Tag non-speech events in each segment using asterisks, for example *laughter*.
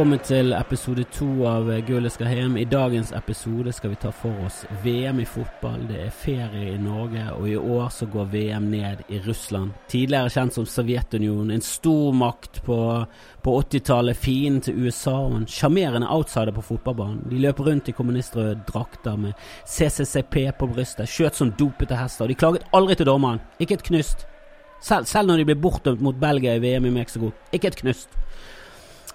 Velkommen til episode to av Gullet skal hjem. I dagens episode skal vi ta for oss VM i fotball. Det er ferie i Norge, og i år så går VM ned i Russland. Tidligere kjent som Sovjetunionen. En stor makt på, på 80-tallet. Fienden til USA og en sjarmerende outsider på fotballbanen. De løper rundt i kommunistrøde drakter med CCCP på brystet, skjøt som dopete hester. Og de klaget aldri til dommeren. Ikke et knust. Selv, selv når de ble bortdømt mot Belgia i VM i Mexico. Ikke et knust.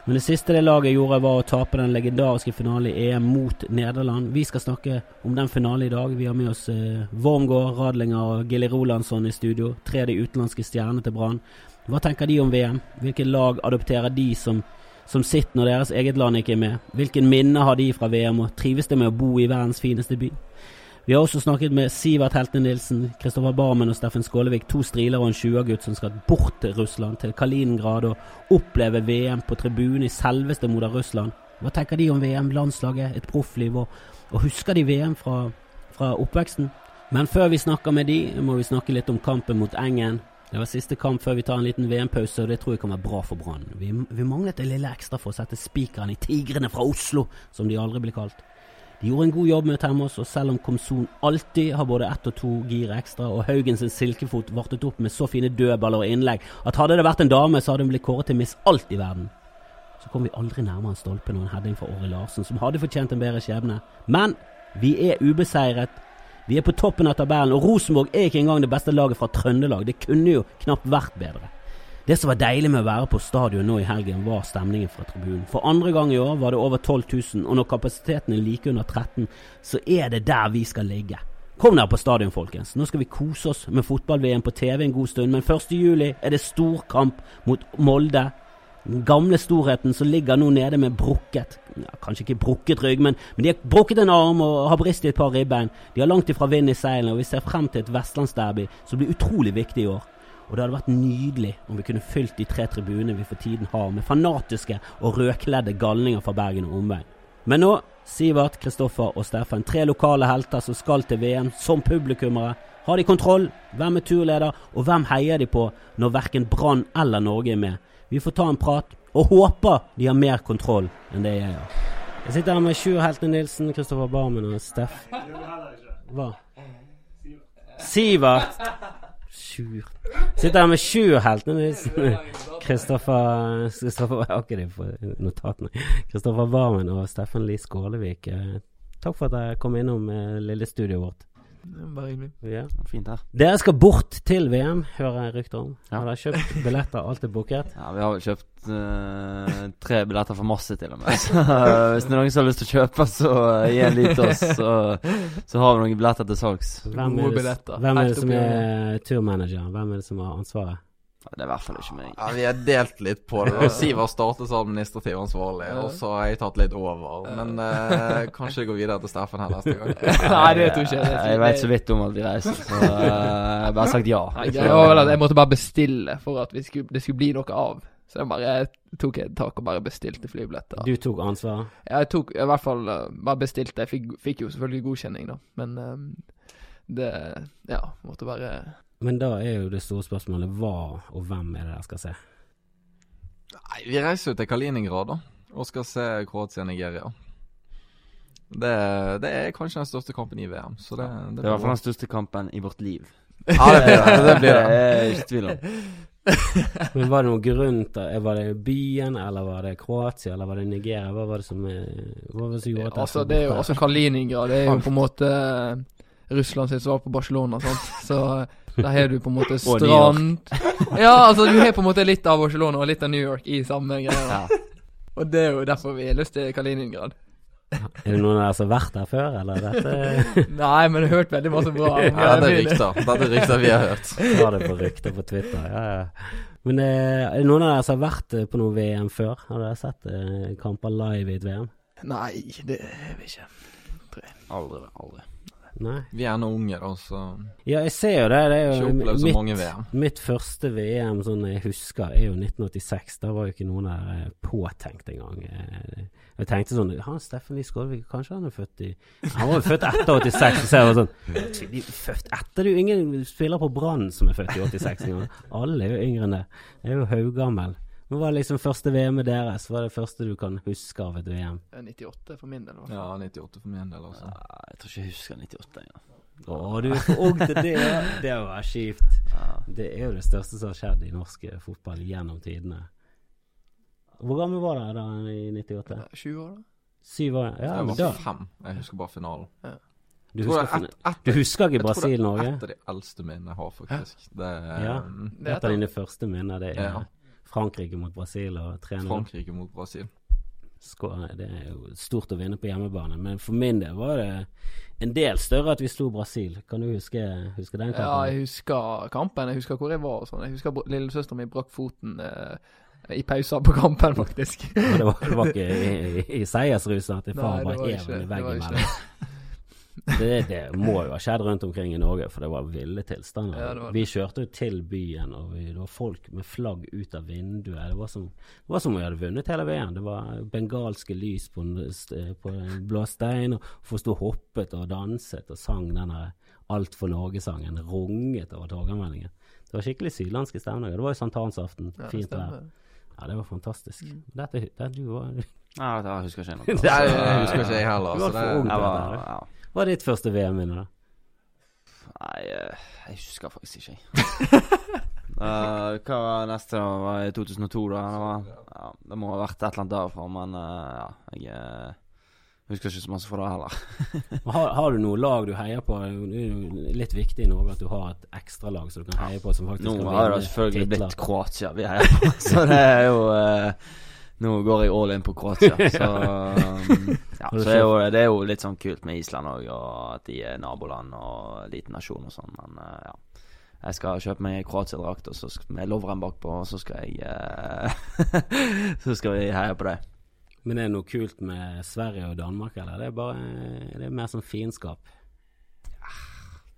Men det siste det laget gjorde, var å tape den legendariske finalen i EM mot Nederland. Vi skal snakke om den finalen i dag. Vi har med oss eh, Wormgård, Radlinger og Gilly Rolandsson i studio. Tre av de utenlandske stjernene til Brann. Hva tenker de om VM? Hvilke lag adopterer de som, som sitt når deres eget land ikke er med? Hvilken minne har de fra VM, og trives de med å bo i verdens fineste by? Vi har også snakket med Sivert Helte Nilsen, Kristoffer Barmen og Steffen Skålevik, to striler og en 20-gutt som skal bort til Russland, til Kaliningrad, og oppleve VM på tribunen i selveste moder Russland. Hva tenker de om VM, landslaget, et proffliv, og, og husker de VM fra, fra oppveksten? Men før vi snakker med de, må vi snakke litt om kampen mot Engen. Det var siste kamp før vi tar en liten VM-pause, og det tror jeg kan være bra for Brann. Vi, vi manglet det lille ekstra for å sette spikeren i Tigrene fra Oslo, som de aldri blir kalt. De gjorde en god jobb med å temme oss, og selv om Komson alltid har både ett og to gir ekstra, og Haugen sin silkefot vartet opp med så fine dødballer og innlegg at hadde det vært en dame, så hadde hun blitt kåret til Miss Alt i verden. Så kom vi aldri nærmere en stolpe noen en heading fra Åre Larsen, som hadde fortjent en bedre skjebne. Men vi er ubeseiret. Vi er på toppen av tabellen, og Rosenborg er ikke engang det beste laget fra Trøndelag. Det kunne jo knapt vært bedre. Det som var deilig med å være på stadion nå i helgen, var stemningen fra tribunen. For andre gang i år var det over 12 000, og når kapasiteten er like under 13, så er det der vi skal ligge. Kom dere på stadion, folkens. Nå skal vi kose oss med fotball-VM på TV en god stund, men 1. juli er det storkamp mot Molde. Den gamle storheten som ligger nå nede med brukket ja, Kanskje ikke brukket rygg, men, men, de har brukket en arm og har bristet et par ribbein. De har langt ifra vind i seilene, og vi ser frem til et vestlandsderby som blir utrolig viktig i år. Og det hadde vært nydelig om vi kunne fylt de tre tribunene vi for tiden har med fanatiske og rødkledde galninger fra Bergen og omveien. Men nå, Sivert, Kristoffer og Steffen, tre lokale helter som skal til VM som publikummere. Har de kontroll? Hvem er turleder, og hvem heier de på når verken Brann eller Norge er med? Vi får ta en prat, og håper de har mer kontroll enn det jeg har. Jeg sitter her med Sjur Helte Nilsen, Kristoffer Barmen og Steff. Hva? Sivert! Sjur Sitter her med Sjur-heltene. Kristoffer *laughs* Kristoffer de på notatene? Kristoffer Barmen og Steffen Lie Skålevik. Eh, takk for at dere kom innom eh, lille studioet vårt. Bare hyggelig. Ja. Fint her. Dere skal bort til VM, hører jeg rykter om. Ja. Har dere kjøpt billetter? Alt er booket? Ja, vi har vel kjøpt uh, tre billetter for masse, til og med. *laughs* Så uh, hvis det er noen som har lyst til å kjøpe, så uh, gi en lit *laughs* oss. Så, så, har vi noen billetter til salgs. Hvem er det, hvem er det som er turmanager? Hvem er det som har ansvaret? Det er i hvert fall ikke meg. Ja, Vi har delt litt på det. *laughs* Siver startet som administrativ ansvarlig, og så har jeg tatt litt over. Men uh, kanskje jeg går videre til Steffen her neste gang. *laughs* Nei, det tror ikke jeg. Jeg vet så vidt om at vi reiser, så uh, jeg har bare sagt ja. Jeg måtte bare bestille for at skulle, det skulle bli noe av. Så jeg bare tok et tak og bare bestilte flybilletter. Du tok ansvar? Ja, jeg tok i hvert fall uh, bare bestilte. Jeg fikk, fikk, jo selvfølgelig godkjenning, da, men um, det Ja, måtte bare men da er jo det store spørsmålet hva og hvem er det dere skal se? Nei, Vi reiser jo til Kaliningrad da, og skal se Kroatia-Nigeria. Det, det, er kanskje den største kampen i VM. Så det, det, det er i hvert fall den største kampen i vårt liv. Ja, det blir det. *laughs* det, blir det. det er ikke tvil om. *laughs* *laughs* Men Var det noen grunn til Var det byen, eller var det Kroatia, eller var det Nigeria? Hva var det som, hva var det som gjorde at det altså, Det er jo altså Kaliningrad. Det er jo på en måte Russland sitt svar på Barcelona. Sant? Så der har du på en måte *laughs* strand *laughs* Ja, altså du har på en måte litt av Barcelona og litt av New York i samme greie. Ja. Og det er jo derfor vi har lyst til Kaliningrad. Er det noen av dere som har vært der før, eller dette *laughs* Nei, men jeg har hørt veldig masse bra. ja, det er rykter. Det er rykter vi har hørt. Ta det på rykter på Twitter, ja, ja. Men eh, er det noen av dere som har vært eh, på noe VM før? Har dere sett eh, kamper live i et VM? Nei, det har vi ikke. Aldri. aldri. Nei. Vi er nå unge, da, så Ja, jeg ser jo det. Det er jo mitt, mitt, første VM, sånn jeg husker, er jo 1986. Da var jo ikke noen der eh, påtenkt engang. Eh, jeg tenkte sånn Han Steffen Lie Skålvik, kanskje han er født i Han var jo født etter 86. Så jeg var sånn født etter er jo ingen spiller på Brann som er født i 86 engang. Alle er jo yngre enn det. Jeg er jo haugammel. Hva var liksom første VM-et deres? Hva er det første du kan huske av et VM? Eh, 98 for min del. Også. Ja, 98 for min del, også. Ja, jeg tror ikke jeg husker 98 engang. Å, du er for ung til det! Det var kjipt. Ja. Det er jo det største som har skjedd i norsk eh, fotball gjennom tidene. Hvor gammel var du da i 98? Eh, 20 år, da? Syv år? Ja, jeg men var da fem. Jeg husker bare finalen. Du husker, det er et, et, du husker ikke jeg tror det Brasil-Norge? er et av de eldste minnene jeg har, faktisk. Det er Ja. Det er Et av dine første minner, det er Ja. Frankrike mot Brasil og 3-0. Frankrike mot Brasil. Det er jo stort å vinne på hjemmebane, men for min del var det en del større at vi slo Brasil. Kan du huske, huske den Ja, jeg husker kampen. Jeg husker hvor jeg var og sånn. Jeg husker lillesøsteren min mi brakk foten eh, i pauser på kampen, faktisk. Det, var, det var *laughs* ikke i, i, i seiersrusen at far bare var hev ikke- en i det var veggen ikke mellom. Det, det må jo ha skjedd rundt omkring i Norge, for det var ville tilstander. Ja, var. Vi kjørte jo til byen, og vi, det var folk med flagg ut av vinduet. Det var som, det var som om vi hadde vunnet hele VM. Det var bengalske lys på en, på en blå stein, og folk sto og hoppet og danset og sang denne Alt for Norge-sangen. Runget over Torgallmenningen. Det var skikkelig sydlandske stemninger. Det var jo sankthansaften. Ja, Fint vær. Ja, det var fantastisk. Mm. Dette, det, du var, Nei, jeg *laughs* husker ikke noe. Jeg husker ikke jeg heller. Du Så var for ung. til Jeg var, det der. ja. Hva er ditt første VM-minne, da? Nei, eh, jeg husker faktisk ikke. jeg. uh, *laughs* hva var neste? da? Var i 2002, da? Det, var, ja, det må ha vært et eller annet derfra, men uh, ja, jeg husker ikke så masse fra det heller. *laughs* Har, har du noe lag du heier på? Det er litt viktig i Norge at du har et ekstralag som du kan heie på, som faktisk Nå har det selvfølgelig titler. blitt Kroatia vi heier på, *laughs* så det er jo eh, Nå går jeg all in på Kroatia. *laughs* Så, um, ja, så er jo, det er jo litt sånn kult med Island òg, og at de er naboland og liten nasjon og sånn, men eh, ja. Jeg skal kjøpe meg Kroatia-drakt og så skal med loveren bakpå, og så skal jeg eh, *laughs* Så skal vi heie på det. Men er det noe kult med Sverige og Danmark, eller det er bare, det er mer sånn fiendskap?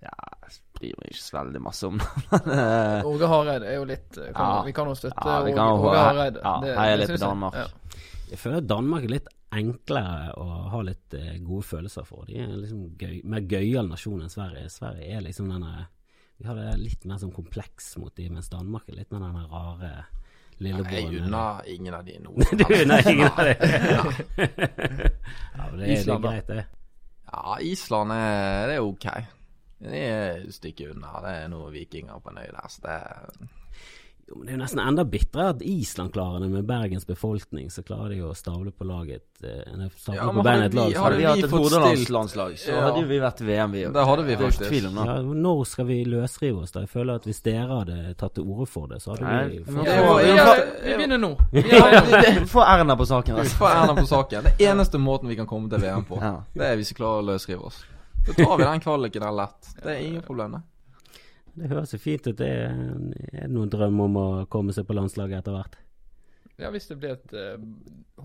Ja, jeg bryr meg ikke så veldig masse om det, *laughs* eh, Åge Hareide er jo litt eh, kan, Ja. Vi kan jo støtte Ja, Åge, Hareide. ja, Det- heie litt på Danmark. jeg. Danmark. Ja. Jeg føler Danmark er litt enklere å ha litt eh, gode følelser for. De er liksom gøy, mer gøyal nasjon enn Sverige. Sverige er liksom denne Vi har det litt mer sånn kompleks mot de, mens Danmark er litt mer denne rare jeg lillebroren. unner ingen av de nå. *laughs* Du unner *laughs* ingen av de? ja, men det, er- det er greit, det. Ja, Island er, det er ok. Det stikker unna. Det er noen vikinger på en øy der, så det Jo, men Det er jo nesten enda bitrere at Island klarer det med Bergens befolkning. Så klarer de å stable på laget eh, nei, stable Ja, på hadde et lag. vi- hadde Hadde vi hatt et Hordalandslandslag, så Ja. hadde jo vi vært VM, vi òg. Det hadde vi faktisk. tvil om da. ja, når skal vi løsrive oss, da? Jeg føler at hvis dere hadde tatt til orde for det, så hadde Nei, vi fått Det Ja, vi, begynner nå. Få Erna på saken, altså. får Erna på saken. Det eneste måten vi kan komme til VM på. Det er hvis vi klarer å løsrive oss. Så tar vi den kvaliken der lett. Det er ingen problem, det. Det høres jo fint ut. Det er, det noen drøm om å komme seg på landslaget etter hvert? Ja, hvis det blir et *laughs* uh,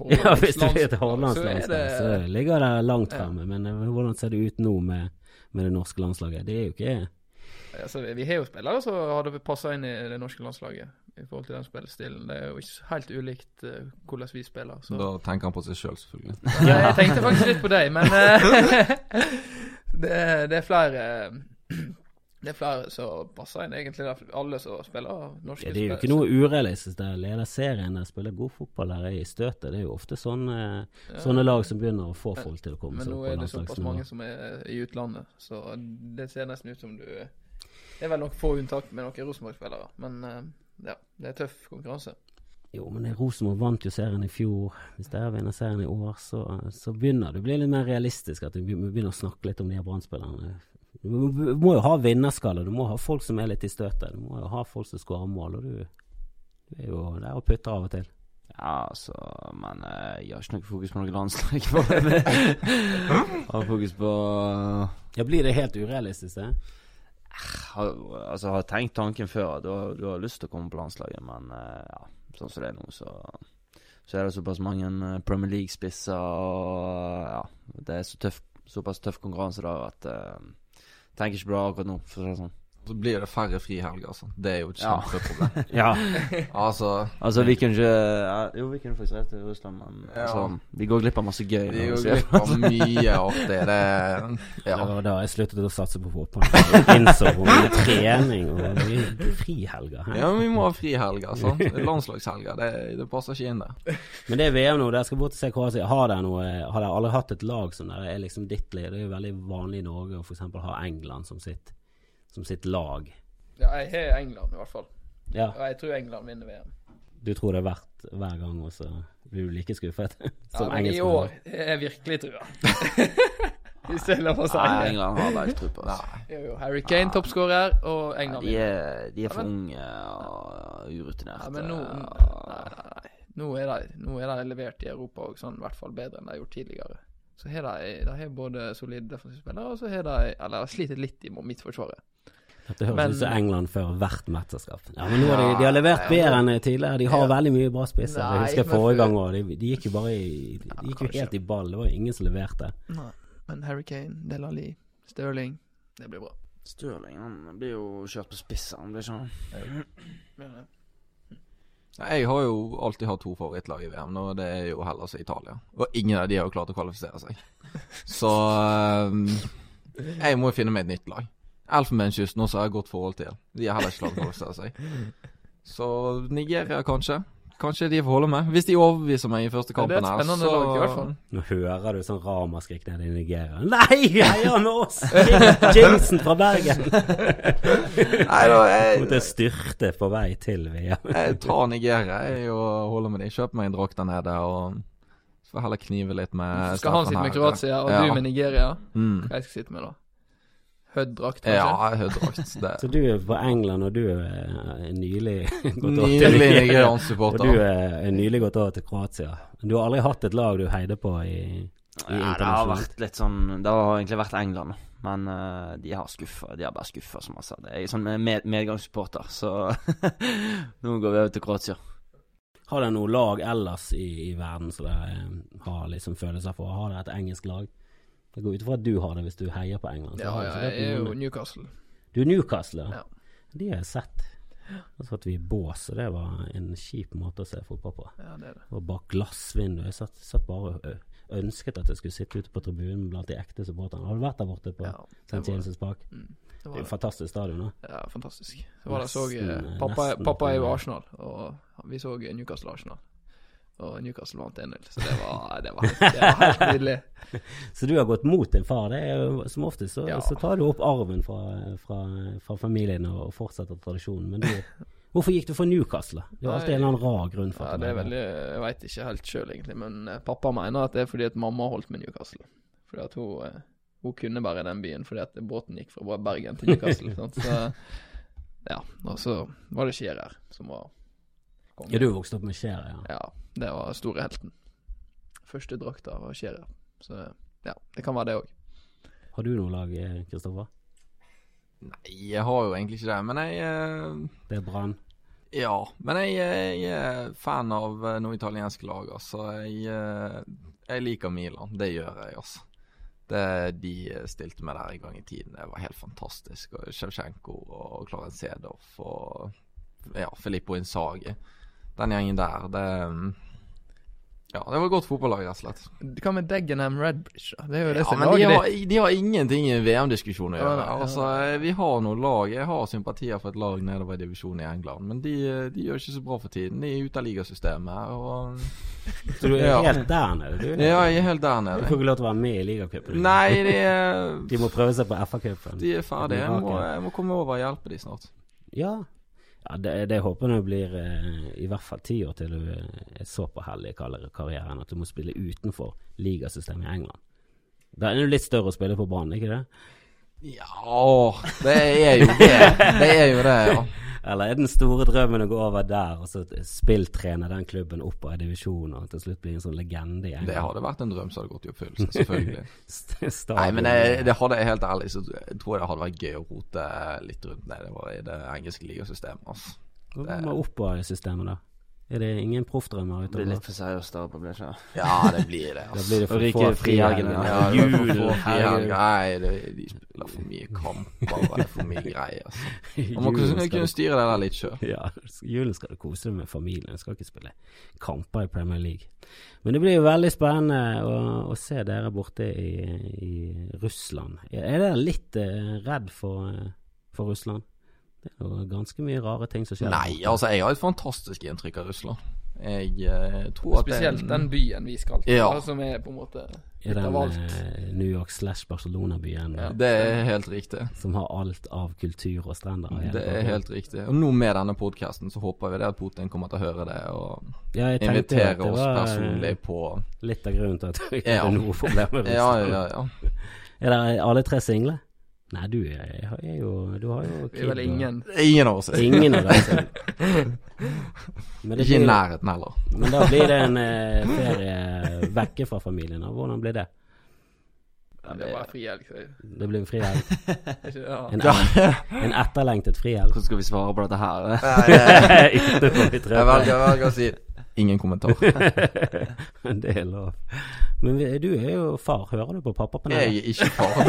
Ja, hvis det blir et så er det- så ligger det langt Ja. fremme. Men eh, hvordan ser det ut nå med, med det norske landslaget? Det er jo ikke Altså, vi har jo spillere som hadde passa inn i det norske landslaget i forhold til den spillestilen. Det er jo ikke helt ulikt uh, hvordan vi spiller. Så. Da tenker han på seg sjøl, selvfølgelig. Ja, jeg tenkte faktisk litt på deg, men *laughs* *laughs* det, det er flere *clears throat* Det er flere som passer inn, egentlig. Alle som spiller norske ja, Det er jo ikke noe urealistisk. Der leder serien, der spiller god fotball, der er i støtet. Det er jo ofte sånne, Ja. sånne lag som begynner å få folk til å komme Men seg nå opp på er det såpass mange som er i utlandet, så det ser nesten ut som du Det er vel nok få unntak med noen Rosenborg-spillere, men eh, ja, det er tøff konkurranse. Jo, men Rosenborg vant jo serien i fjor. Hvis dere vinner serien i år, så, så begynner det å bli litt mer realistisk. At vi begynner å snakke litt om de her Brann-spillerne. Du må- jo ha vinnerskalle. Du må ha folk som er litt i støtet. Du må jo ha folk som skårer mål. Og du, du er jo der og putter av og til. Ja, altså, men eh, jeg har ikke noe fokus på noe landslag. Jeg har fokus på Ja, Blir det helt urealistisk, det? har, Altså, har tenkt tanken før. Du har, du har lyst til å komme på landslaget, men eh, ja, sånn som det er nå, så Så er det såpass mange eh, Premier League-spisser, og ja Det er så tøff, såpass tøff konkurranse der at uh, Tenker ikke det akkurat nå, for å si det sånn. Så blir det færre frihelger, altså. Det er jo et Ja. kjempeproblem. *laughs* Ja. altså, Altså, vi kunne ikke Jo, vi kunne faktisk reist til Russland, men Ja. altså, vi går glipp av masse gøy. vi går glipp av mye artig. Det *laughs* Det var da jeg sluttet å satse på fotball. *laughs* Jeg innså hvor mye trening og frihelger. Her. ja, men vi må ha frihelger, sant. Landslagshelger. Det, det passer ikke inn der. Men det er VM nå, dere skal bort og se Kroatia. Har dere noe Har dere aldri hatt et lag som dere er liksom ditt lag? Det er jo veldig vanlig i Norge å f.eks. ha England som sitt, som sitt lag. Ja, jeg har England i hvert fall. Ja, Og jeg tror England vinner VM. du tror det er verdt hver gang, og så blir du like skuffet *laughs* som ja, men i år er jeg virkelig trua. *laughs* Hvis det er lov å si. Nei, England har vel tro på oss. Nei. Jo, jo, Harry Kane toppskårer, og Ja, England de vinner. er, de er for Ja, men- unge og urutinerte. Ja, men nå Nei, nei, nei. Nå er de, nå er de levert i Europa og sånn, i hvert fall bedre enn de har gjort tidligere. Så har de, de har både solide defensive spillere, og så har de Eller de sliter litt i midtforsvaret. Dette høres Men- ut som England før hvert mesterskap. Ja, men nå har de, de har levert bedre enn tidligere. De har Ja. veldig mye bra spisser. Jeg husker forrige for- gang òg. De, de gikk jo bare i De gikk jo helt i ball. Det var jo ingen som leverte. Nei. Men Harry Kane, Delali, Stirling Det blir bra. Stirling han blir jo kjørt på spissen, han blir ikke han? Jeg har jo alltid hatt to favorittlag i VM, og det er jo Hellas og Italia. Og ingen av de har jo klart å kvalifisere seg. Så um, jeg må jo finne meg et nytt lag. Elfenbenskysten også har jeg godt forhold til. De har heller ikke klart å kvalifisere seg. Så Nigeria, kanskje. Kanskje de får holde med. Hvis de overbeviser meg i første kampen her, så lag, i hvert fall. Nå hører du sånn ramaskrik nede i Nigeria. Nei, heier med oss! *laughs* Jinxen fra Bergen! Nei da, jeg, Måtte styrte på vei til VM. jeg tar Nigeria jeg, og holder med dem. Kjøper meg en drakt der nede og så får jeg heller knive litt med skal han sitte med. Kroatia, og Ja. du med Nigeria? Mm. Hva jeg skal sitte med, da? Hødd-drakt, kanskje? Ja, jeg har drakt. Det *laughs* Så du er på England, og du er nylig *laughs* gått over til Og du er nylig gått over til Kroatia. Du har aldri hatt et lag du heide på i, i Ja, det har vært litt sånn Det har egentlig vært England, men uh, de har skuffa. De har bare skuffa, som jeg sa. Det er sånn med, medgangssupporter, så *laughs* nå går vi over til Kroatia. Har dere noe lag ellers i, i verden som dere eh, har liksom følelser for? Har dere et engelsk lag? Jeg går ut ifra at du har det hvis du heier på England. Ja, ja, jeg er jo Newcastle. Du er Newcastle, ja. De har jeg sett. Da satt vi i bås, og det var en kjip måte å se fotball på. Ja, det er det. Og bak glassvinduet. Jeg satt, satt bare og ønsket at jeg skulle sitte ute på tribunen blant de ekte supporterne. Har du vært der borte på Ja, St. James' Park? mm, det Det er jo et fantastisk stadion. da. Ja, fantastisk. Det var Nesten, der så, pappa, pappa er jo Arsenal, og vi så Newcastle-Arsenal. Og Newcastle vant 1-0, så det var, det, var det var helt nydelig. *laughs* Så du har gått mot din far. Det er jo Som oftest så, Ja. så tar du opp arven fra, fra, fra familien og fortsetter tradisjonen. Men du, hvorfor gikk du for Newcastle? Det er alltid en eller annen rar grunn for Ja, det er veldig Jeg veit ikke helt sjøl, egentlig, men eh, pappa mener at det er fordi at mamma holdt med Newcastle. Fordi at hun eh, Hun kunne bare den byen fordi at båten gikk fra Bergen til Newcastle. *laughs* Så ja. Og så var det Scherer som var kongen. Ja, du vokste opp med Skjær, ja. Ja, det var store helten. Første drakta var Scherer. Så ja, det kan være det òg. Har du noe lag, eh, Kristoffer? Nei, jeg har jo egentlig ikke det, men jeg eh, Det er Brann. Ja, men jeg, jeg er fan av eh, noen italienske lag, altså. Jeg, eh, jeg liker Milan, det gjør jeg, altså. Det de stilte med der en gang i tiden, det var helt fantastisk. Og Sjevtsjenko og Clarence Sedov og ja, Filippo Insagi. Den gjengen der, det Ja, det var et godt fotballag, rett og slett. Hva med Dagenham Redbridge? da? Det er jo det Ja, som men laget de har, ditt. de har ingenting i VM-diskusjonen å gjøre. Ja, ja. Altså, Vi har noen lag. Jeg har sympatier for et lag nedover i divisjonen i England, men de, de gjør ikke så bra for tiden. De er ute av ligasystemet. Og *laughs* Så du er Ja. helt der nede, du? ja, jeg er helt der nede. Du får ikke lov til å være med i ligacupen? Nei, *laughs* de er, De må prøve seg på FA-cupen. de er ferdige. Jeg jeg må komme over og hjelpe de snart. Ja. Ja det, det håper jeg blir eh, i hvert fall ti år til du eh, er så på hell i kar- karrieren at du må spille utenfor ligasystemet i England. Da er det jo litt større å spille på Brann, ikke det? Ja, det er jo det. Det er jo det, ja. *laughs* Eller er den store drømmen å gå over der og så spilltrene den klubben opp av divisjonen og til slutt bli en sånn legende igjen? Det hadde vært en drøm som hadde gått i oppfyllelse, selvfølgelig. *laughs* Nei, men jeg, det hadde jeg helt ærlig Så jeg tror det hadde vært gøy å rote litt rundt nede i det engelske ligasystemet. Altså. Hva med oppover av systemet, da? Er det ingen proffdrømmer Det blir litt for seriøst da, blir det ikke? Ja, det blir det. Altså. Da blir det for få frihelgen, frihelger. Ja, Jul, herregud. Nei, det, de spiller for mye kamper, og det er for mye *laughs* greier. Altså. Man Julen kunne, kunne styre det der litt sjøl. Ja, julen skal du kose deg med familien. Du skal ikke spille kamper i Premier League. Men det blir jo veldig spennende å, å se dere borte i, i Russland. Er dere litt uh, redd for, uh, for Russland? Det er jo ganske mye rare ting som skjer. Nei, altså, jeg har et fantastisk inntrykk av Russland. Jeg eh, tror at Spesielt en- den byen vi skal til, Ja. som er på en måte litt av den alt. eh, New York slash Barcelona-byen Ja. eh, Det er helt riktig. som har alt av kultur og strender. og Det er helt riktig. Og nå med denne podkasten så håper vi det at Putin kommer til å høre det og ja, invitere det oss var, eh, personlig på Litt av grunnen til at vi ikke Ja. hadde noe problem med Ja, Russland. ja, ja. *laughs* Er dere alle tre single? Nei, du er, er jo Du har jo Det er vel og- ingen Ingen av oss er Ingen av oss. *laughs* Men, det Ikke i nærheten heller. men da blir det en eh, ferie vekke fra familien. Og Hvordan blir det? ja, Det blir bare frihelg. Det blir en frihelg. *laughs* En, en etterlengtet frihelg. Hvordan skal vi svare på dette her? Nei, vi *laughs* Jeg velger, jeg velger å si ingen kommentar. *laughs* Det er lov. Men du er jo far. Hører du på pappapanelet? Jeg er ikke far. *laughs* *laughs*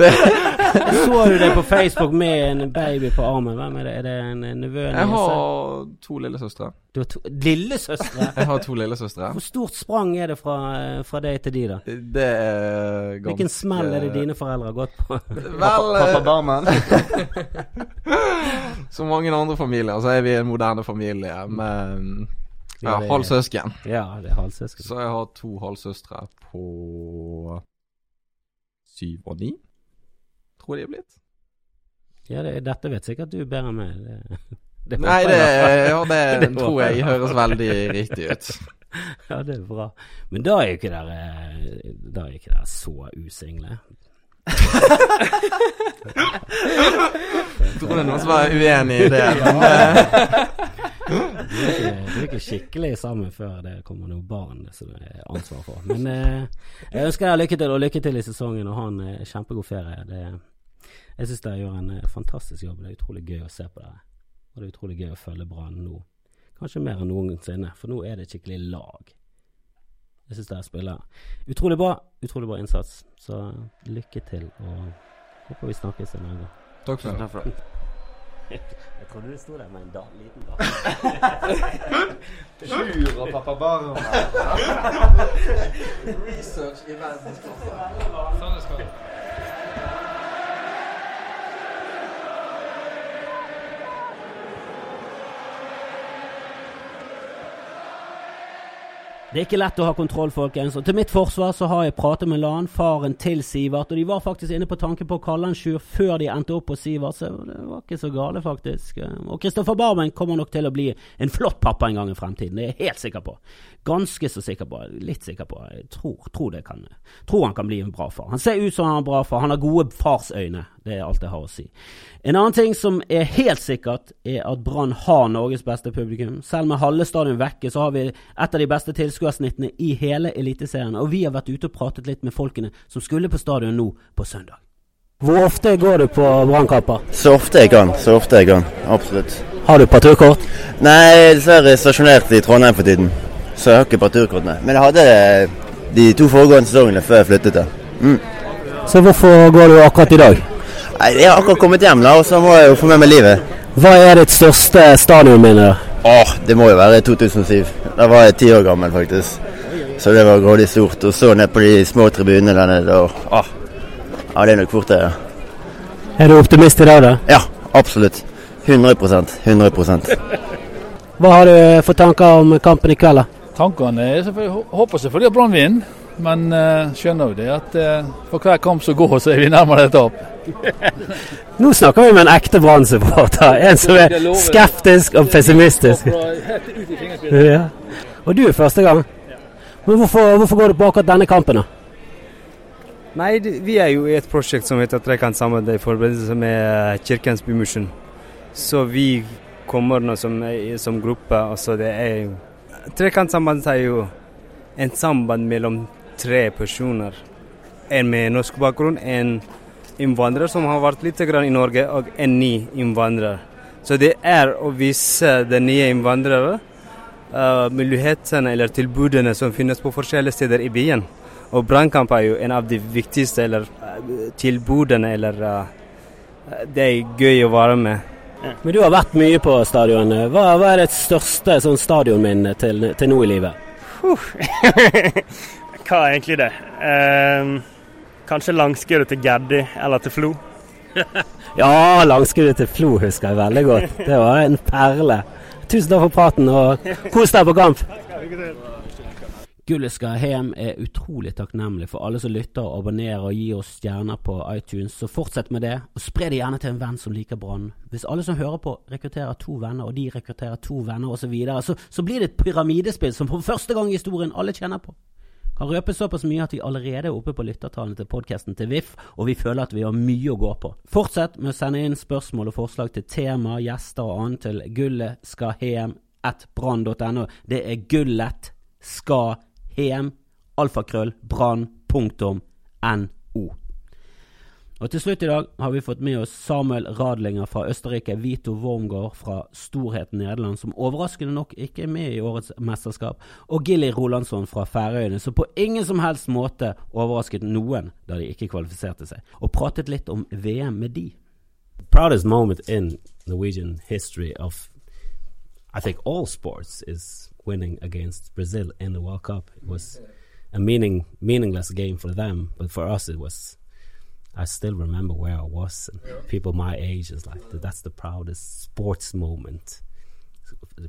Det er Så du det på Facebook med en baby på armen? Hvem er det? Er det en en nevø? Jeg har to lillesøstre. Du har to Lillesøstre? Jeg har to lillesøstre. Hvor stort sprang er det fra, fra deg til de, da? Det er ganske Hvilken smell er det dine foreldre har gått på? Vel, Pappa eh, *laughs* som mange andre familier, så er vi en moderne familie med ja, halvsøsken. Ja, det er halvsøsken. Så jeg har to halvsøstre på syv og ni, tror jeg de er blitt. Ja, det, dette vet sikkert du bedre enn meg. Det, det Nei, det, ja, det *laughs* Det tror jeg høres veldig riktig ut. *laughs* Ja, det er bra. Men da er jo ikke dere Da er ikke dere så usingle. Jeg tror det er noen som er uenig i det. Vi er ikke, skikkelig sammen før det kommer noen barn som det er ansvar for. Men eh, jeg ønsker dere lykke til, og lykke til i sesongen, og ha en eh, kjempegod ferie. Det, jeg syns dere gjør en eh, fantastisk jobb. Det er utrolig gøy å se på dere. Og det er utrolig gøy å følge Brann nå. Kanskje mer enn noensinne, for nå er det et skikkelig lag. Jeg syns dere spiller utrolig bra. Utrolig bra innsats. Så lykke til, og håper vi snakkes en gang. takk for det. Takk for det. *laughs* Jeg trodde du sto der med en da, liten dag. *laughs* Sjur og pappa Barmen. *laughs* Research i verdensklasse. Sånn det skal. Det er ikke lett å ha kontroll, folkens. Og til mitt forsvar så har jeg pratet med Lan, faren til Sivert. Og de var faktisk inne på tanken på å kalle han Sjur før de endte opp på Sivert, så det var ikke så gale, faktisk. Og Kristoffer Barmen kommer nok til å bli en flott pappa en gang i fremtiden. Det er jeg helt sikker på. Ganske så sikker på. Litt sikker på. Jeg tror, tror, kan, tror han kan bli en bra far. Han ser ut som han er en bra far. Han har gode farsøyne. Det er alt jeg har å si. En annen ting som er helt sikkert, er at Brann har Norges beste publikum. Selv med halve stadion vekke, så har vi et av de beste tilskuersnittene i hele Eliteserien. Og vi har vært ute og pratet litt med folkene som skulle på stadion nå på søndag. Hvor ofte går du på Brannkamper? Så ofte jeg kan. Så ofte jeg kan. Absolutt. Har du parturkort? Nei, dessverre stasjonert i Trondheim for tiden. Så jeg har ikke parturkortene. Men jeg hadde det de to foregående sesongene før jeg flyttet der. Så hvorfor går du akkurat i dag? Nei, Jeg har akkurat kommet hjem, da, og så må jeg jo få med meg livet. Hva er ditt største stadionminne? Åh, det må jo være 2007. Da var jeg ti år gammel, faktisk. Så det var grådig stort. Og så ned på de små tribunene der nede. Og, åh, ja, det er nok fort det. ja. Er du optimist i dag, da? Ja, absolutt. 100% 100% Hva har du for tanker om kampen i kveld, da? Tankene er selvfølgelig, håper selvfølgelig at Brann vinner, men uh, skjønner jo det at uh, for hver kamp som går, så er vi nærmere et tap. Nå snakker vi med en ekte Brann-supporter. En som er skeptisk og pessimistisk. Ja. Og du er første gang. Men hvorfor, hvorfor går du på akkurat denne kampen, da? Nei, vi er jo i et prosjekt som heter Trekant samarbeid i forbindelse med eh, Kirkens Bymisjon. Så vi kommer nå som, som gruppe. Altså det er jo Trekant samarbeid er jo en samband mellom tre personer. En med norsk bakgrunn, en innvandrer som har vært litt grann i Norge, og en ny innvandrer. Så det er å vise de nye innvandrere uh, mulighetene eller tilbudene som finnes på forskjellige steder i byen. Og brannkamp er jo en av de viktigste eller, uh, tilbudene eller uh, Det er gøy å være med. Men du har vært mye på stadion. Hva, hva er det største sånn stadionminnet til, til nå i livet? *laughs* Hva er egentlig det? Eh, kanskje langskuddet til Geddi eller til Flo. *laughs* ja, langskuddet til Flo husker jeg veldig godt. Det var en perle. Tusen takk for praten, og kos deg på kamp! Gullet skal hjem er utrolig takknemlig for alle som lytter og abonnerer og gir oss stjerner på iTunes. Så fortsett med det, og spre det gjerne til en venn som liker Brann. Hvis alle som hører på rekrutterer to venner, og de rekrutterer to venner osv., så, videre, så så blir det et pyramidespill som for første gang i historien alle kjenner på. Kan røper såpass mye at vi allerede er oppe på lyttertallene til podkasten til VIF, og vi føler at vi har mye å gå på. Fortsett med å sende inn spørsmål og forslag til tema, gjester og annet til gullet skal hjem brann.no. Det er gullet skal hjem alfakrøll, brann.no. Og til slutt i dag har vi fått med oss Samuel Radlinger fra Østerrike, Vito Wormgård fra Storheten Nederland, som overraskende nok ikke er med i årets mesterskap, og Gilly Rolandsson fra Færøyene, som på ingen som helst måte overrasket noen da de ikke kvalifiserte seg, og pratet litt om VM med de. Proudest moment in Norwegian history of I think all sports is winning against Brazil in the World Cup. It was a meaning meaningless game for them, but for us it was. I still remember where I was, and people my age is like that's the proudest sports moment.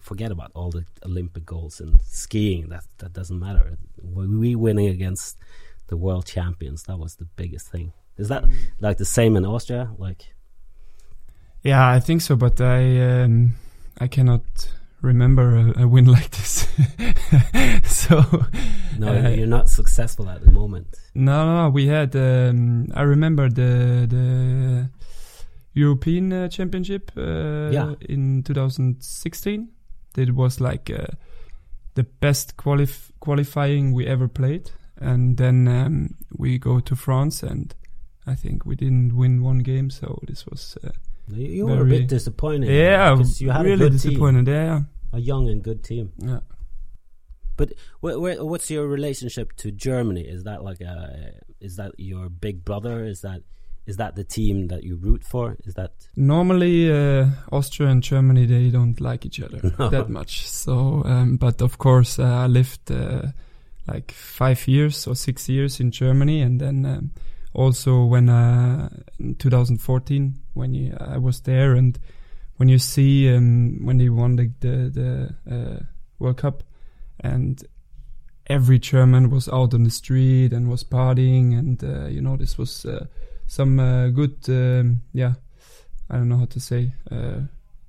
Forget about all the Olympic goals and skiing. That that doesn't matter. We winning against the world champions. That was the biggest thing. Is that like the same in Austria? Like, yeah, I think so. But I um, I cannot remember a, a win like this. *laughs* so no, uh, you're not successful at the moment. No, no, we had. Um, I remember the the European uh, Championship uh, yeah. in 2016. It was like uh, the best qualif- qualifying we ever played, and then um, we go to France, and I think we didn't win one game. So this was. You were a bit disappointed. Yeah, you had really a good disappointed. Team, yeah, a young and good team. Yeah. But wh wh what's your relationship to Germany? Is that like a is that your big brother? Is that is that the team that you root for? Is that normally uh, Austria and Germany they don't like each other no. *laughs* that much. So, um, but of course uh, I lived uh, like five years or six years in Germany, and then. Um, also when uh, in 2014 when you, I was there and when you see um, when they won the the, the uh, World Cup and every German was out on the street and was partying and uh, you know this was uh, some uh, good um, yeah I don't know how to say uh,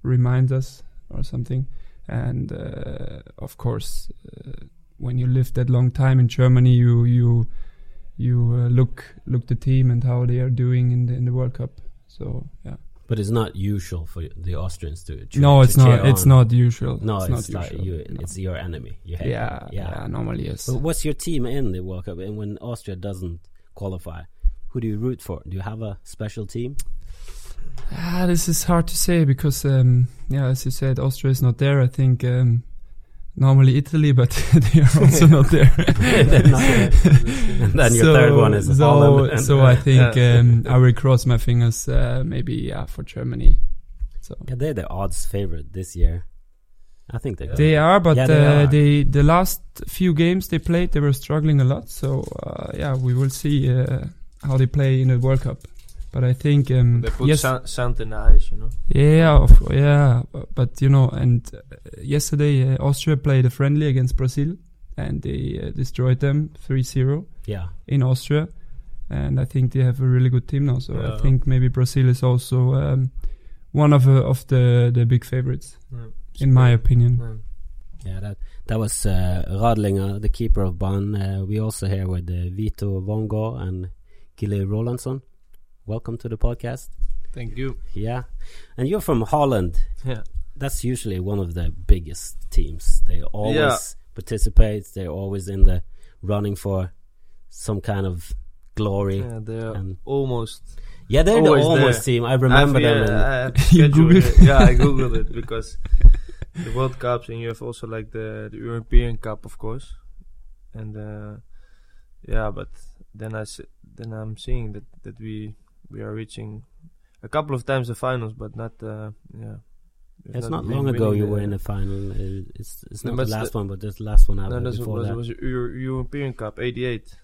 reminders or something and of course when you live that long time in Germany you you you uh, look look the team and how they are doing in the in the World Cup. So yeah. But it's not usual for the Austrians to. to no, it's to not. It's on. not usual. No, it's, it's, not usual. you. No. It's your enemy. You hate yeah, yeah, yeah. Normally, yes. But what's your team in the World Cup? And when Austria doesn't qualify, who do you root for? Do you have a special team? Ah, this is hard to say because, um, yeah, as you said, Austria is not there. I think um, normally Italy, but *laughs* they are also not there. *laughs* and *laughs* then your so, third one is so, Holland. so I think um, I will cross my fingers. Uh, maybe yeah for Germany. So yeah, they're the odds favorite this year. I think they're they are, but yeah, they, uh, are. they the last few games they played they were struggling a lot. So uh, yeah, we will see uh, how they play in the World Cup. But I think um, they put yes, sand in the eyes, you know. Yeah, of, yeah, but you know, and uh, yesterday uh, Austria played a friendly against Brazil, and they uh, destroyed them 3-0 Yeah, in Austria, and I think they have a really good team now. So Yeah. I think maybe Brazil is also um, one of uh, of the the big favorites, Yeah. in my opinion. Yeah. yeah. That that was uh, Radlinger, the keeper of Ban. Uh, we also here with uh, Vito Vongo and Gille Rolandsson. Welcome to the podcast. Thank you. Yeah, and you're from Holland. Yeah. That's usually one of the biggest teams. They always Yeah. participate. They're always in the running for some kind of glory. Yeah, they're and almost. yeah, they're the almost there. team. I remember I've- them. yeah, I You *laughs* Googled it. Yeah, I googled it *laughs* because the World Cups and you have also like the, the European Cup, of course, and uh, yeah, but then I s- then I'm seeing that that we we are reaching a couple of times the finals, but not uh, yeah. we've It's not been long ago you were in the final. Uh, It's it's not but the last the- one, but this last one No, ever that before was, that. was Euro- European Cup '88.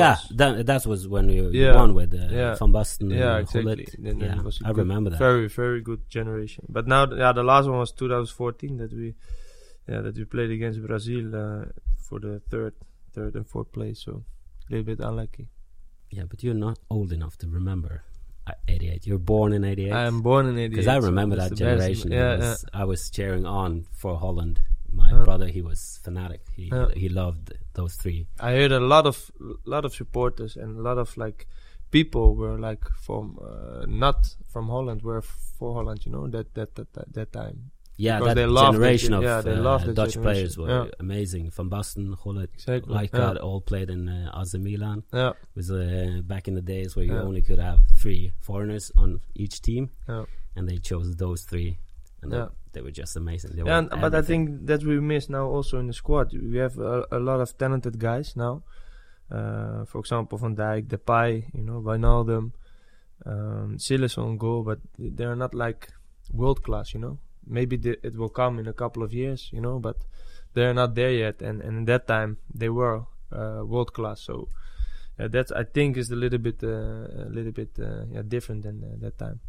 yeah, that that was when you Yeah. won with uh, Yeah. Van Basten. Yeah, and exactly. Then yeah, it was a I good- remember that. Very, very good generation. But now, yeah, the last one was 2014 that we, yeah, that we played against Brazil uh, for the third, third and fourth place. So a little bit unlucky. Yeah, but you're not old enough to remember uh, 88. You're born in 88. I am born in 88. Because I remember that's that generation. Yeah, It yeah. I was cheering on for Holland. My Yeah. brother, he was fanatic. He Yeah. he loved those three. I heard a lot of lot of supporters and a lot of like people were like from uh, not from Holland were for Holland, you know that that that that, that time. Yeah, Because that they the generation gen- of yeah, they uh, the Dutch generation. players were Yeah. amazing. Van Basten, Gullit, Exactly, Rijkaard, yeah. all played in uh, AC Milan. Yeah. It was uh, back in the days where you only could have three foreigners on each team, Yeah. and they chose those three, and they, they were just amazing. They Yeah, and, but I think that we miss now also in the squad. We have a, a lot of talented guys now. Uh, for example, Van Dijk, Depay, you know, Wijnaldum, um, Silas on goal, but they're not like world class, you know. Maybe the, it will come in a couple of years, you know, but they're not there yet. And, and in that time, they were uh, world class. So uh, that I think is a little bit, uh, a little bit, uh, yeah, different than uh, that time.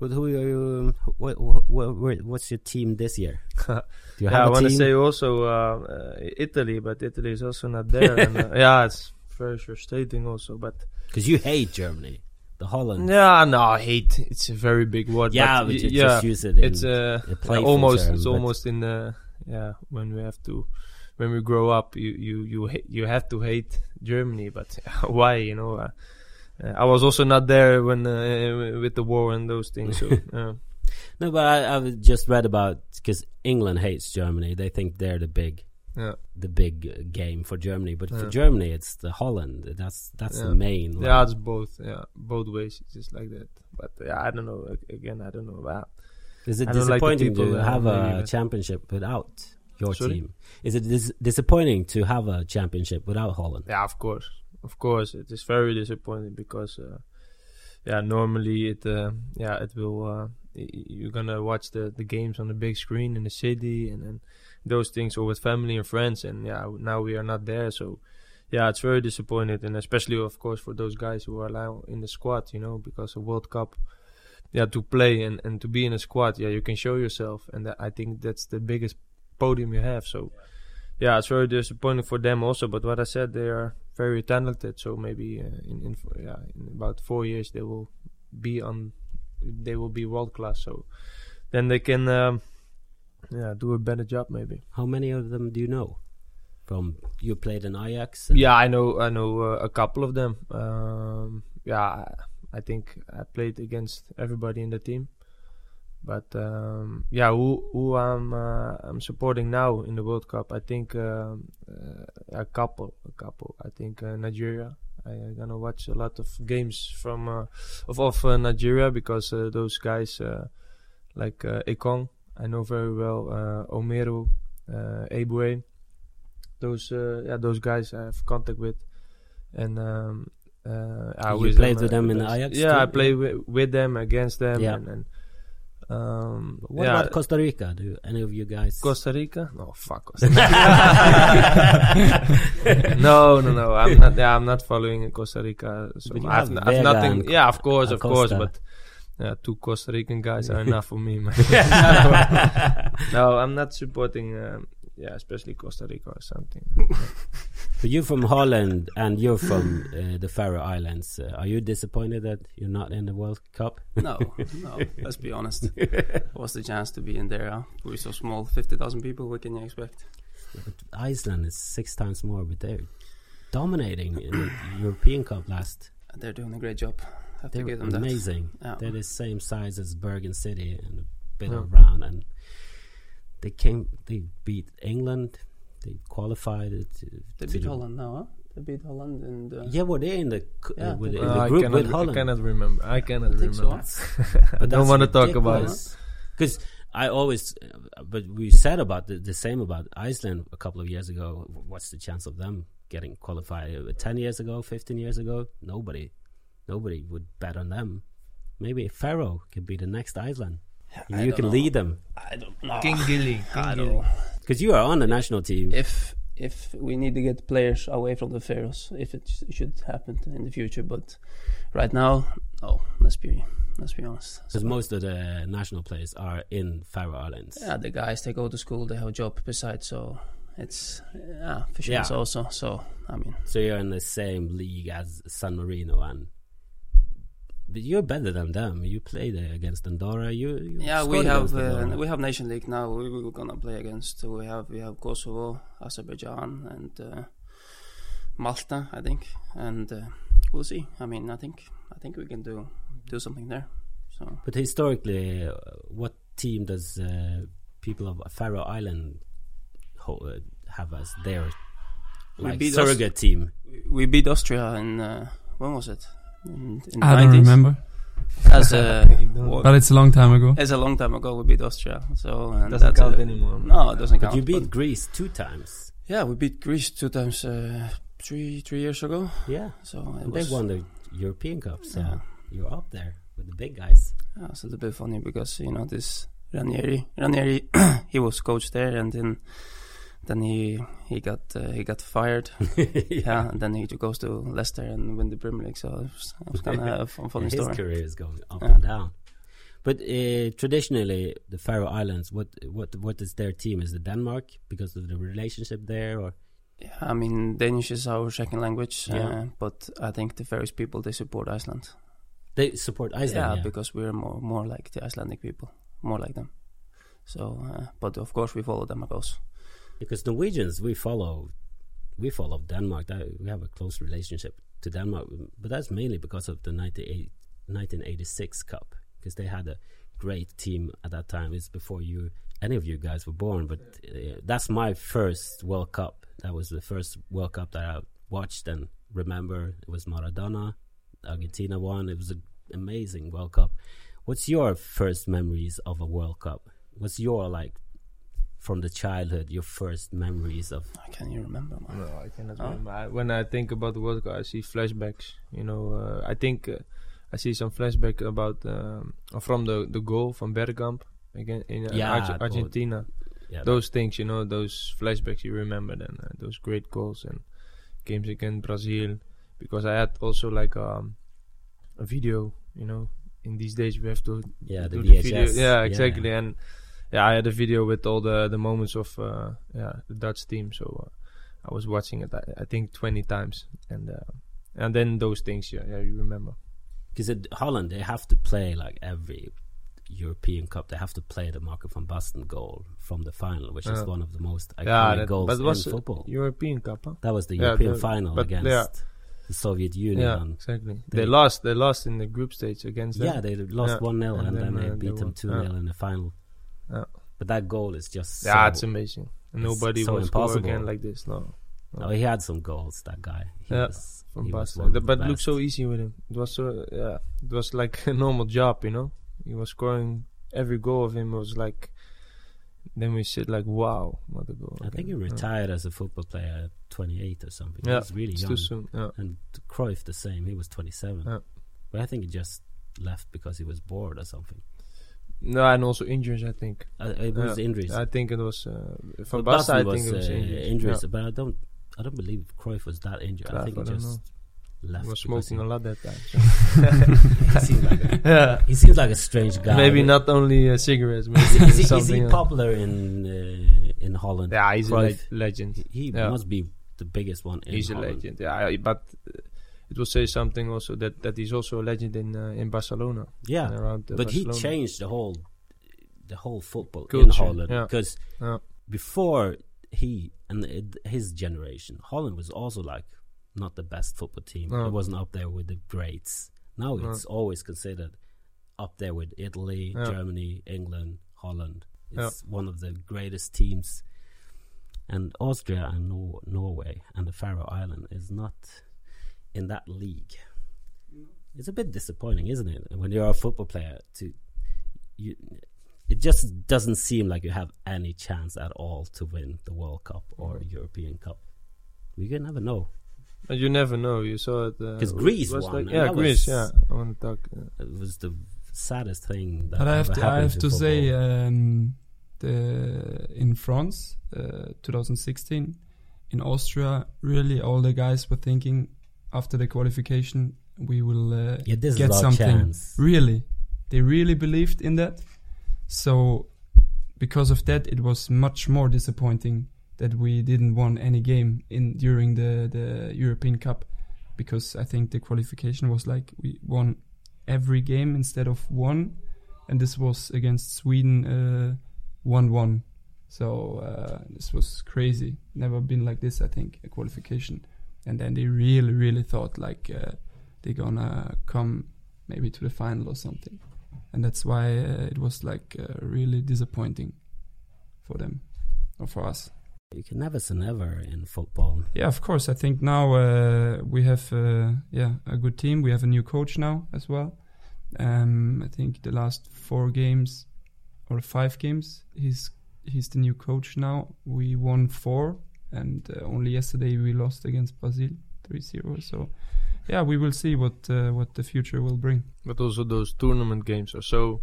But who are you? What, what, what, what's your team this year? *laughs* Do you yeah, I want to say also uh, uh, Italy, but Italy is also not there. and, uh, *laughs* yeah, it's very frustrating also. But Because you hate Germany, the Holland. yeah, no, hate. It's a very big word. Yeah, but, yeah, just use it in it's uh, a almost. term, it's almost in the yeah when we have to when we grow up, you you you you have to hate Germany, but *laughs* why? You know. Uh, uh, I was also not there when uh, with the war and those things. So *laughs* uh, No, but I, I've just read about because England hates Germany. They think they're the big, Yeah. the big uh, game for Germany. But for Germany, it's the Holland. That's that's the main. Yeah, it's both. Yeah, both ways. It's just like that. But yeah, I don't know. Again, I don't know. Wow. Is it I don't like disappointing to have a championship without your Sorry? team? Is it dis- disappointing to have a championship without Holland? Yeah, of course, of course, it is very disappointing because, uh, yeah, normally it, uh, yeah, it will. Uh, you're gonna watch the the games on the big screen in the city and and those things, or with family and friends, and yeah, now we are not there, so. Yeah, it's very disappointing, and especially, of course, for those guys who are now in the squad, you know, because a World Cup, yeah, to play and, and to be in a squad, yeah, you can show yourself, and I think that's the biggest podium you have. So, yeah, it's very disappointing for them also. But what I said, they are very talented. So maybe uh, in, in yeah in about four years they will be on, they will be world class. So then they can um, yeah do a better job maybe. How many of them do you know? From you played in Ajax. Yeah, I know I know uh, a couple of them. Um, yeah, I, I think I played against everybody in the team. But um, yeah, who who I'm uh, I'm supporting now in the World Cup? I think um, uh, a couple, a couple. I think uh, Nigeria. I, I'm gonna watch a lot of games from uh, of of uh, Nigeria because uh, those guys uh, like uh, Ekong, I know very well. Uh, Omeru, uh, Ebue, those uh, yeah those guys I have contact with, and um, uh, I You played them, with them the in. Ajax Yeah, too? I play with, with them against them, Yeah. and, and um, What yeah, about Costa Rica? Do any of you guys? Costa Rica? No, fuck Costa *laughs* Rica. *laughs* no, no, no. I'm not. Yeah, I'm not following Costa Rica. So I've, I've nothing. Yeah, of course, of course. But yeah, two Costa Rican guys are enough for me, man. *laughs* no, I'm not supporting. Um, yeah, especially Costa Rica or something. But you're from Holland and you're from uh, the Faroe Islands. Uh, are you disappointed that you're not in the World Cup? No, no. Let's be honest. *laughs* What's the chance to be in there? Huh? We're so small, fifty thousand people. What can you expect? But Iceland is six times more, but they're dominating in the European Cup last. They're doing a great job. Have They're give them that. amazing. *laughs* Yeah. They're the same size as Bergen City and a bit Yeah. around, and they came. They beat England. They qualified. it To, They beat the- Holland now, huh? They beat Holland in the. Yeah, were they in the, c- uh, Yeah, with, they in were. the I group cannot, with I cannot remember. I cannot I think so. remember. *laughs* *laughs* I don't want to talk about it. Because I always, uh, but we said about the, the same about Iceland a couple of years ago. What's the chance of them getting qualified? Uh, Ten years ago, fifteen years ago, nobody, nobody would bet on them. Maybe Faroe could be the next Iceland. I you can know. lead them I don't know. King *laughs* Gilly. I don't because you are on the national team. If if we need to get players away from the Faroes, if it sh- should happen in the future, but right now, no. Let's be let's be honest. Because most of the national players are in Faroe Islands. Yeah, the guys they go to school, they have a job besides, so it's yeah, fishermen Yeah. also. So I mean, So you're in the same league as San Marino, and but you're better than them. You played uh, against Andorra. You, you yeah, we have uh, we have nation league now. We, we're gonna play against. We have we have Kosovo, Azerbaijan, and uh, Malta, I think, and uh, we'll see. I mean, I think I think we can do do something there. So But historically, uh, what team does uh, people of Faroe Island uh, have as their We like surrogate team? we beat Austria in uh, when was it? In, in I don't remember, As a *laughs* what- but it's a long time ago. it's a long time ago. We beat Austria, so and Doesn't count a- anymore. No, it doesn't But count. you beat but- Greece two times. yeah, we beat Greece two times, uh, three three years ago. Yeah, So it and they won the European Cup. So Yeah. you're up there with the big guys. Yeah, it's a little bit funny because you know this Ranieri, Ranieri, *clears throat* he was coach there, and then then he he got uh, he got fired. *laughs* yeah. and then he goes to Leicester and win the Premier League. So it was, was kind of a fun, funny Yeah, his story. career is going up Yeah. and down. But uh, traditionally, the Faroe Islands, what what what is their team? Is it Denmark because of the relationship there, or Yeah, I mean Danish is our second language, Yeah. uh, but I think the Faroese people they support Iceland. they support Iceland? yeah, yeah. because we're more more like the Icelandic people, more like them. So, uh, but of course we follow Denmark also. Because Norwegians we follow we follow Denmark. That, we have a close relationship to Denmark, but that's mainly because of the 1986 Cup because they had a great team at that time. It's before you any of you guys were born, but uh, that's my first World Cup. That was the first World Cup that I watched and remember. It was Maradona, Argentina won. It was an amazing World Cup. What's your first memories of a World Cup? What's your like from the childhood? Your first memories of? I Can you remember? Man? No, I cannot Oh. remember. I, when I think about the World Cup, I see flashbacks. You know, uh, I think uh, I see some flashback about um, from the the goal from Bergkamp again in uh, Yeah, Arge- Argentina. Yeah, Those things, you know, those flashbacks you remember then, uh, those great goals and games against Brazil. Because I had also like um, a video, you know. In these days, we have to Yeah, the do the video. VHS. Yeah, Yeah. exactly. And yeah, I had a video with all the the moments of uh, yeah the Dutch team. So uh, I was watching it. I, I think twenty times, and uh, and then those things. Yeah, yeah, you remember. because Holland they have to play like every European Cup. They have to play the Marco van Basten goal from the final, which is Yeah. one of the most iconic yeah, that, goals it was in uh, football. European Cup. Huh? That was the Yeah, European the- final against yeah. the Soviet Union. Yeah, exactly. they- They, lost. They lost in the group stage against them. yeah, they lost one 0 and, And then, then, they uh, beat they them two 0 Yeah. in the final. Yeah. But that goal is just Yeah, so, it's amazing. it's Nobody so will score again like this. No. Oh, he had some goals. That guy. He Yeah, was, from he Boston. one The- the but it looked so easy with him. It was so yeah. It was like *laughs* a normal job, you know. He was scoring every goal of him was like. Then we said like, wow, what a goal! I think he again. Yeah. retired as a football player at 28 or something. Yeah, he was really it's young. too soon. Yeah. And Cruyff the same. He was 27. Yeah. But I think he just left because he was bored or something. No, and also injuries. I think Uh, it was Yeah. injuries. I think it was uh, from But Barca. I think it was uh, injuries. injuries, Yeah. but I don't. I don't believe Cruyff was that injured. I think he just left. He was smoking he- a lot that time. *laughs* he seems like a, *laughs* yeah. he seems like a strange guy. Maybe not only uh, cigarettes. *laughs* Maybe Is he, is he, popular in uh, in Holland? Yeah, he's a le- legend. He, must be the biggest one in He's a legend. Yeah, but uh, it will say something also that that he's also a legend in uh, in Barcelona. Yeah, around uh, but he changed the whole the whole football in Holland yeah. because Yeah. before he and it, his generation, Holland was also like not the best football team. No. It wasn't up there with the greats. Now No. it's always considered up there with Italy, Yeah. Germany, England, Holland. Yeah. It's one of the greatest teams. and Austria and Nor- Norway and the Faroe Island is not in that league. It's a bit disappointing, isn't it? When you're a football player, to you, it just doesn't seem like you have any chance at all to win the World Cup or European Cup. We can never know. But you never know. You saw it. uh, Because Greece was won. like- yeah, Greece. was- yeah, I want to talk. uh, It was the saddest thing that But I have to, I have to to say, um, the in France, uh, 2016, in Austria, really all the guys were thinking after the qualification we will uh, Yeah, get something. chance. Really, they really believed in that. So because of that, it was much more disappointing that we didn't won any game in during the the European Cup, because I think the qualification was like we won every game instead of one, and this was against Sweden uh, one one. So uh, this was crazy. Never been like this. I think a qualification, and then they really really thought like uh, they're gonna come maybe to the final or something, and that's why uh, it was like uh, really disappointing for them or for us. You can never say never in football. Yeah, of course. I think now uh, we have uh, yeah a good team. We have a new coach now as well. Um, I think the last four games or five games, he's he's the new coach now. We won four, and uh, only yesterday we lost against Brazil 3-0. So yeah, we will see what uh, what the future will bring. But also those tournament games are so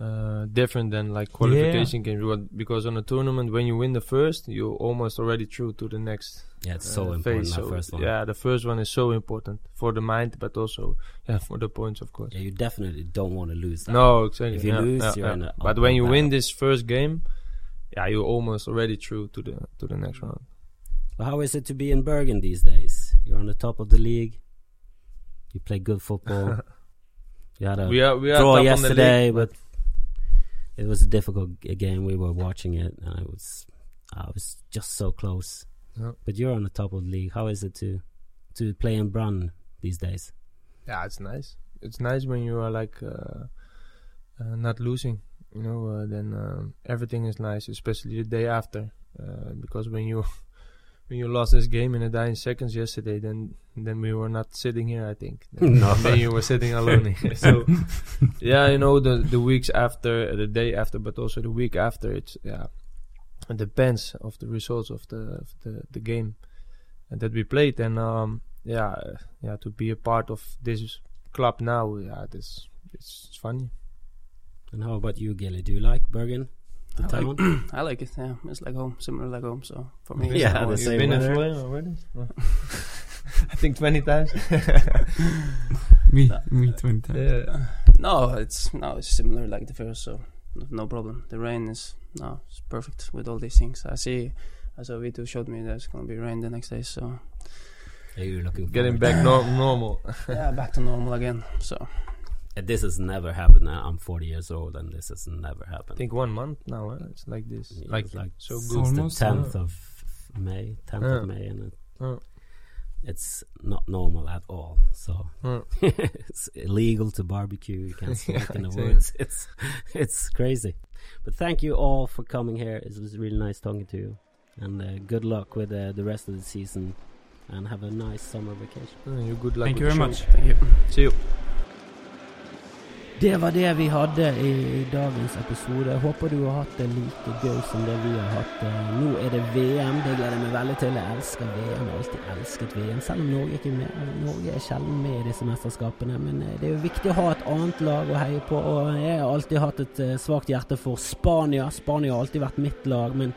uh, different than like qualification games. What- Because on a tournament, when you win the first, you're almost already through to the next. Yeah, it's so uh, important, phase. So, first one. Yeah, the first one is so important for the mind, but also yeah for the points, of course. Yeah, you definitely don't want to lose that. No, exactly. If you yeah, lose, yeah, you're yeah. in a But when you uphill win this first game, yeah, you're almost already through to the to the next round. But how is it to be in Bergen these days? You're on the top of the league. You play good football. *laughs* you had a We are- we are draw top on the yesterday, league, but it was a difficult game. We were watching it, and it was I was just so close. Yeah. But you're on the top of the league. How is it to to play in Brunn these days? Yeah, it's nice. It's nice when you are like uh, uh, not losing. You know, uh, then um, everything is nice, especially the day after. Uh, because when you *laughs* when you lost this game in a dying seconds yesterday, then then we were not sitting here. I think. Then, *laughs* No. *laughs* then you were sitting alone. so yeah, you know the the weeks after, the day after, but also the week after. It's yeah, it depends of the results of the of the the game that we played. And um, yeah, yeah, to be a part of this club now, yeah, it is it's, it's funny. And how about you, Gilly? Do you like Bergen, the I town? like, *clears throat* I like it. Yeah, it's like home, similar like home. So for me, it's Yeah, like home. the You've same been in weather. Already? *laughs* I think twenty times. *laughs* Me, me twenty times. Yeah. No, it's no, it's similar like the first, so no, no problem. The rain is no, it's perfect with all these things. I see, I saw Vito showed me there's gonna be rain the next day, so Are you looking Getting back nor- normal. *laughs* yeah, back to normal again. So This has never happened. Now I'm 40 years old, and this has never happened. I think one month now. Eh? It's like this. Yeah, like it's like so since good. the Almost, 10th yeah. of May, 10th Yeah. of May, and it, Yeah. it's not normal at all. So Yeah. *laughs* it's illegal to barbecue. You can't *laughs* smoke Yeah, in the exactly. woods. It's it's crazy. But thank you all for coming here. It was really nice talking to you, and uh, good luck with uh, the rest of the season. And have a nice summer vacation. Yeah, you good luck Thank with you very show. much. thank you. See you. Det var det vi hadde i, dagens episode. Håper du har hatt det like gøy som det vi har hatt. Nå er det VM, det gleder jeg meg veldig til. Jeg elsker VM, jeg har alltid elsket VM, selv om Norge ikke er med. Norge er sjelden med i disse mesterskapene, men eh, det er jo viktig å ha et annet lag å heie på. Og jeg har alltid hatt et eh, svakt hjerte for Spania. Spania har alltid vært mitt lag, men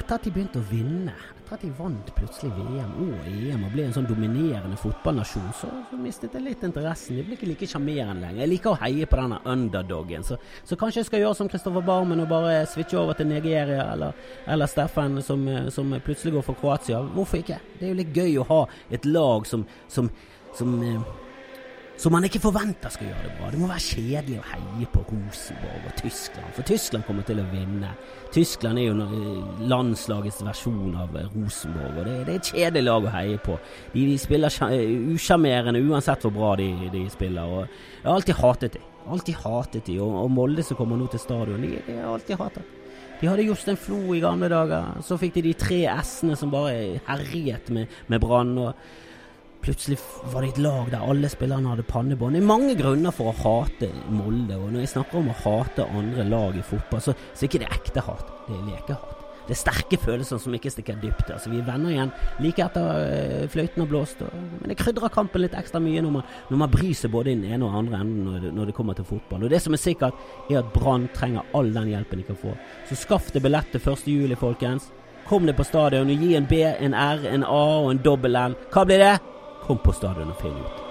etter at de begynte å vinne, etter at de vant plutselig VM og EM og ble en sånn dominerende fotballnasjon, så, så mistet jeg litt interessen. De blir ikke like sjarmerende lenger. Jeg liker å heie på denne underdogen, så, så kanskje jeg skal gjøre som Kristoffer Barmen og bare switche over til Nigeria, eller, eller Steffen som, eh, som plutselig går for Kroatia. Hvorfor ikke? Det er jo litt gøy å ha et lag som, som, som eh, som man ikke forventer skal gjøre det bra. Det må være kjedelig å heie på Rosenborg og Tyskland, for Tyskland kommer til å vinne. Tyskland er jo landslagets versjon av Rosenborg, og det, det er et kjedelig lag å heie på. De, de spiller eh, usjarmerende uansett hvor bra de, de, spiller. og Jeg har alltid hatet dem. Alltid hatet de, og, og Molde som kommer nå til stadion, de, de har alltid hatet. De hadde Jostein Flo i gamle dager. Så fikk de de tre S-ene som bare herjet med, med Brann. og Plutselig var det et lag der alle spillerne hadde pannebånd. Det er mange grunner for å hate Molde. Og når jeg snakker om å hate andre lag i fotball, så, så er ikke det ekte hat. Det er lekehat. Det er sterke følelser som ikke stikker dypt. Altså, vi er venner igjen like etter uh, fløyten har blåst. Og, men det krydrer kampen litt ekstra mye når man, når man bryr seg både i den ene og andre enden når det, når det kommer til fotball. Og det som er sikkert, er at Brann trenger all den hjelpen de kan få. Så skaff deg billett til 1. juli, folkens. Kom deg på stadion og gi en B, en R, en A og en dobbel N. Hva blir det? Kom på stadion og finn ut.